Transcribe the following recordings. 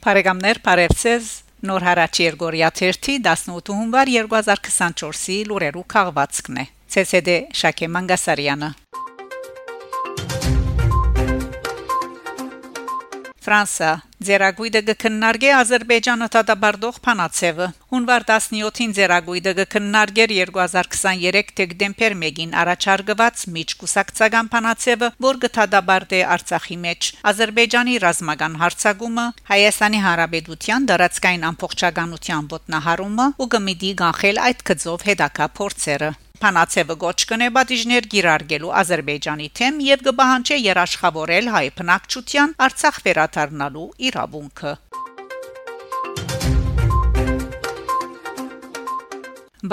Բարեկամներ, բարևձեզ։ Նոր հարաճ Երգորիա 18 հունվար 2024-ի լուրերու քաղվածքն է։ ՑՍԴ Շակե Մանգասարյանը Ֆրանսա Ձերագույդը կքննարկե Ադրբեջանը դատաբարդող Փանացևը հունվար 17-ին Ձերագույդը կքննարկեր 2023 դեկտեմբեր 1-ին առաջարկված միջկուսակցական Փանացևը, որ կդատաբարդե Արցախի մեջ Ադրբեջանի ռազմական հարձակումը, Հայաստանի Հանրապետության դարածքային ամբողջականության ոտնահարումը ու գմիդի կանխել այդ գծով հետակա փորձերը Փանացևը գոչ կնե բաժիներ գիրարգելու Ադրբեջանի թեմ եւ կբահանջե երաշխավորել հայ բնակչության Արցախ վերադառնալու իրավունքը։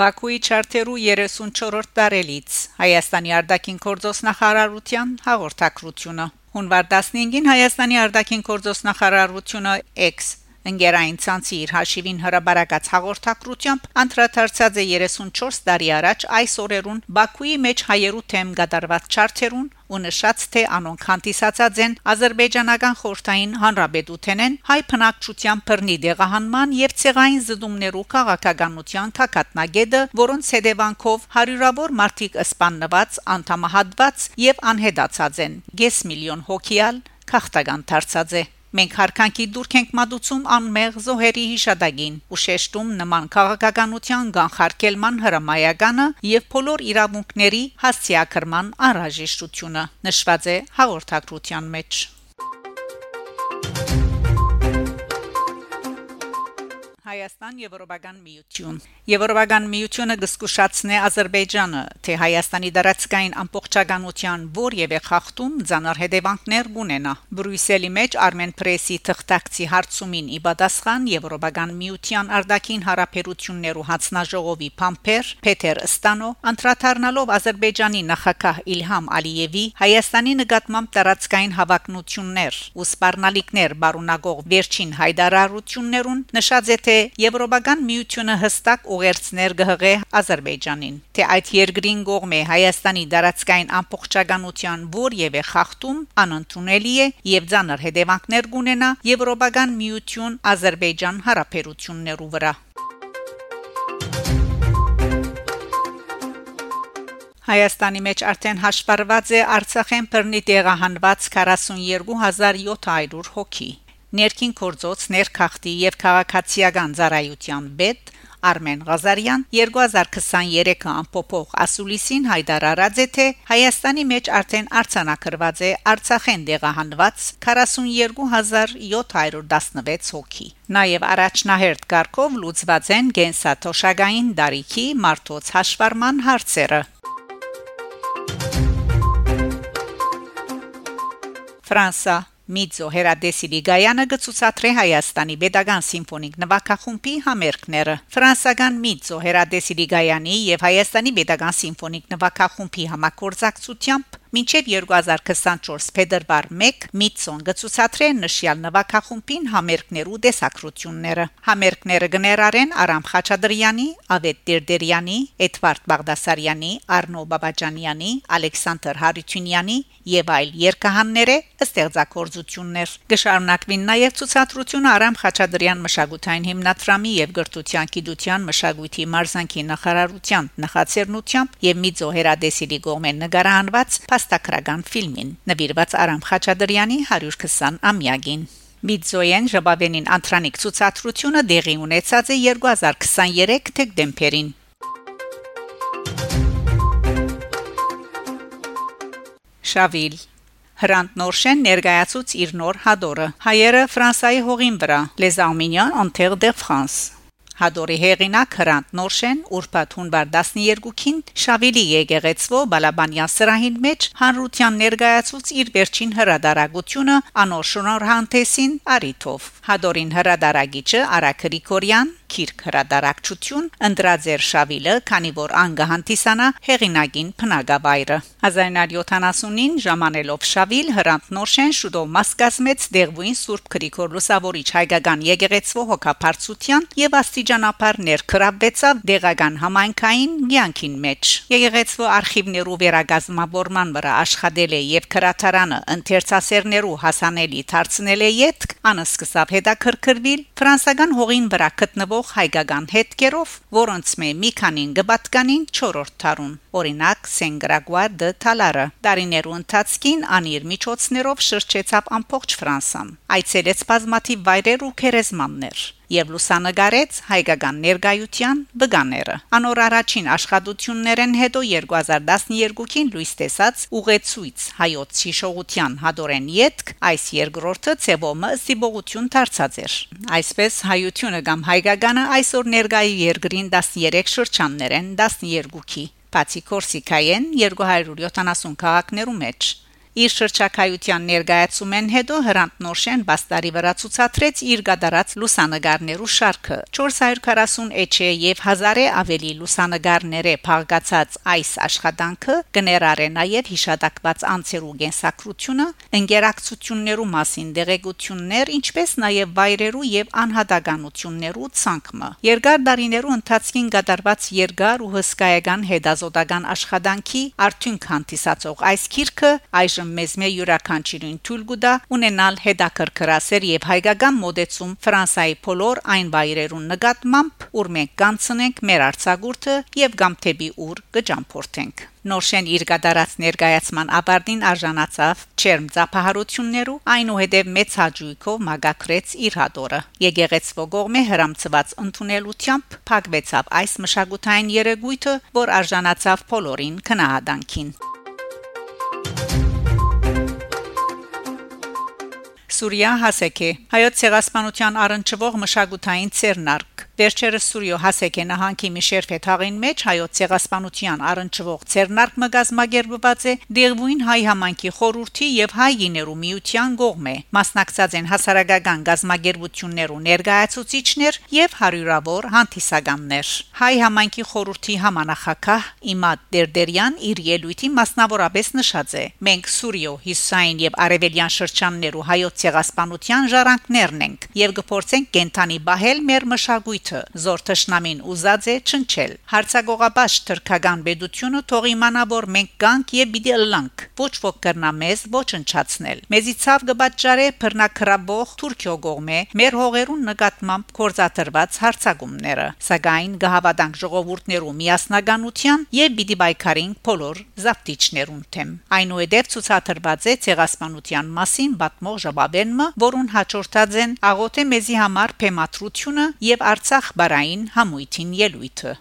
Բաքուի չարտերու 34-րդ տարելից Հայաստանի արտաքին գործոստնախարարության հաղորդակցությունը Հունվար 15-ին Հայաստանի արտաքին գործոստնախարարությունը X Ընկերային ցանցի իր հաշիվին հրաբարակած հաղորդակցությամբ անդրադարձած է 34 տարի առաջ այս օրերուն Բաքուի մեջ հայերու թեմ գդարված չարթերուն ու նշած թե անոնք հանդիսացած են ազերբայջանական խորհրդային հանրապետութենեն հայ փնակչության բռնի դեղահանման եւ ցեղային զդումներու քաղաքականության կակատնագեդը, որոնց հետևանքով հարյուրավոր մարդիկ սպաննված, անդամահատված եւ անհետացած են։ Գես միլիոն հոգիալ քաղաքական դարձած է։ Մենք հարկանքի դուրք ենք մատուցում անմեղ զոհերի հիշադակին ու շեշտում նման քաղաքականության կանխարկելման հրամայականը եւ բոլոր իրավունքների հասցեակրման անհրաժեշտությունը նշված է հաղորդակցության մեջ Հայաստան Եվրոպական միություն Եվրոպական միությունը գսկուշացնե Ադրբեջանը թե Հայաստանի դարածքային ամբողջականության որևէ խախտում ցանր հետևանքներ կունենա Բրյուսելի մեջ Armen Press-ի թղթակցի հարցումին ի պատասխան Եվրոպական միության արտաքին հարաբերություններու հանձնաժողովի Փամփեր Պետեր Ստանո անդրադառնալով Ադրբեջանի նախագահ Իլհամ Ալիևի Հայաստանի նկատմամբ դարածքային հավակնություններ ու սպառնալիքներ բարունագող վերջին հայտարարություններուն նշած է թե Եվրոպական միությունը հստակ ուղերձներ կհղե Ադրբեջանին, թե այդ երկրին կողմէ Հայաստանի դարածքային ամբողջականության որևէ խախտում անընդունելի է եւ ցաներ հետևանքներ կունենա Եվրոպական միություն Ադրբեջան հարաբերություններու վրա։ Հայաստանի մեջ արդեն հաշվառված է Արցախեն բռնի տեղահանված 42700 հոգի ներքին կորձոց ներքախտի եւ քաղաքացիական ծառայության բեդ Արմեն Ղազարյան 2023-ը ամփոփող ասուլիսին հայտարարած է թե Հայաստանի մեջ արդեն արցանակրված է Արցախեն դեղահանված 42716 հոգի։ Նաև առաջնահերթ կարգով լուծված են գենսաթոշակային դարիքի մարդոց հաշվառման հարցերը։ Ֆրանսա Միծո Հերադեսիլի Գայանը գծուցատրե Հայաստանի Պետական սիմֆոնիկ նվագախումբի համերգները։ Ֆրանսական Միծո Հերադեսիլի Գայանի եւ Հայաստանի Պետական սիմֆոնիկ նվագախումբի համակորձակցությամբ Մինչև 2024 փետրվար 1 Միցոն գծուցատրեն նշյալ նվագախումբին համերգներու տեսակրությունները։ Համերգները գներարեն Արամ Խաչատրյանի, Ավետ Տերդերյանի, Էդվարդ Բաղդասարյանի, Արնո Բաբաջանյանի, Ալեքսանդր Հարությունյանի եւ այլ երկհանները ստեղծագործություններ։ Գշարունակվին նաև ցուցադրությունը Արամ Խաչատրյան մշակութային հիմնադրամի եւ գրթության գիտության մշակույթի մարզանկի նախարարության նախաձեռնությամբ եւ Միծո Հերադեսիլի կողմեն նկարահանված փաստագրական ֆիլմին նվիրված Արամ Խաչատրյանի 120 ամյակին Միծոյեն Ժաբավենին Անտրանիկ ցուցադրությունը դեղի ունեցած է 2023 դեկտեմբերին Շավիլ. Հրանտ Նորշեն ներկայացուց իր նոր հադորը հայերը Ֆրանսայի հողին վրա en terre de France Հադորի հեղինակ Հրանտ Նորշեն ուրբաթ հունվար 12-ին Շավիլի եկեղեցվո Բալաբանյան սրահին մեջ հանրության ներկայացուց իր վերջին հրադարագությունը անոր շնորհանդեսին արիթով Հադորին հրադարագիչը Արա Գրիգորյան քիրք հրադարակչություն ընդրաձեր Շավիլը, քանի որ անգահանտիսանա հեղինակին փնագավայրը 1979-ին ժամանելով Շավիլ Հրանտ Նորշեն շուտով մաս կազմեց Դեղվույն Սուրբ Գրիգոր Լուսավորիչ հայկական եկեղեցու հոգապարծության եւ աստիճանաբար ներքրավվեցավ դեղական համայնքային ցանկին մեջ եկեղեցու արխիվներու վերագազմավորման վրա աշխատել է եւ քրաթարանը ընթերցասերներու հասանելի դարձնել է յետք անսկսավ հետաքրքրվել ֆրանսական հողին վրա գտնվող հայկական հետքերով որոնց մե մի քանին գբատկանին 4-րդ թարուն օրինակ Սենգրագուար դե Թալարը դարիներու ընթացքին անիր միջոցներով շրջեցավ ամբողջ Ֆրանսան այցելեց բազմաթիվ վայրեր ու քերեզմաններ եւ լուսանգարեց հայկական ներգայության բգաները անոր առաջին աշխատություններեն հետո 2012-ին լույս տեսած ուղեցույց հայոց հիշողության հադորեն յետք այս երկրորդը ցեվոմը սիբողություն դարձած էր այսպես հայությունը կամ հայկականը այսօր ներգայի երկրին 13 շրջաններ են 12-ի բացի Կորսիկայեն 270 քաղաքներու մեջ իր շրջակայության ներկայացումեն հետո Հրանտ Նորշեն բաստարի վրա ցուցադրեց իր գդարած լուսանգարներու շարքը 440 էչե եւ 1000-ը ավելի լուսանգարները փաղկացած այս աշխատանքը կներառե նաեւ հիշատակված անձերու գենսակրությունը ընկերակցություններու մասին դեղեցություններ ինչպես նաեւ վայրերու եւ անհատականություններու ցանկը երկար դարիներու ընթացքին գդարված երկար ու հսկայական հետազոտական աշխատանքի արդյունք հանդիսացող այս քիրքը այժմ այժմ մեզ մե յուրաքանչյուրին թույլ կուտա ունենալ հետաքրքրասեր եւ հայկական մոդեցում Ֆրանսայի փոլոր այն վայրերուն նկատմամբ ուր մենք կանցնենք մեր արցագուրտը եւ գամթեբի ուր կջամփորտենք Նորշեն իր գդարած ներկայացման ապարդին արժանացավ չերմ ծափահարություններու այնուհետև մեծ հաջույքով մագակրեց իր հատորը եկեղեցվո գողմե հրամցված ընդունելությամբ փակվեցավ այս մշակութային երեգույթը որ արժանացավ բոլորին քնահանդանքին Սուրիա Հասեկե հայոց ցեղասպանության առնչվող մշակութային ցերնարկ Վերջերս Սուրիո Հասեկե նահանգի Միշեր Ֆեթաղին մեջ հայոց ցեղասպանության առնչվող ցերնարկ մգազմագերբված է Դերվույն հայ համանքի խորհրդի եւ հայ գիներու միության գողմե մասնակցած են հասարակական գազմագերբություններու ներկայացուցիչներ եւ հարյուրավոր հանդիսականներ հայ համանքի խորհրդի համանախակահ Իմադ Դերդերյան իր ելույթի մասնավորապես նշած է. Մենք Սուրիո Հիսային եւ Արևելյան շրջաններու հայոց ցեղասպանության ժառանգներն ենք եւ գործենք կենթանի բահել մեր մշակույթ միտքը զոր թշնամին ուզած է չնչել հարցագողաբաշ թրքական բեդությունը թող իմանա որ մենք կանք եւ պիտի ըլլանք ոչ ոք կրնա մեզ ոչնչացնել մեզի ցավ կբաճարե բռնակրաբող Թուրքիո գողմե մեր հողերուն նկատմամբ կորզաթրված հարցագումները սակայն գահավադանք ժողովուրդներու միասնականության եւ պիտի բայկարին բոլոր զապտիչներուն թեմ այնուհետև ցուցադրված է ցեղասպանության մասին բատմող ժաբաբենը որուն հաջորդած են աղոթե մեզի համար փեմատրությունը եւ արցախ գաղբարային համույթին ելույթը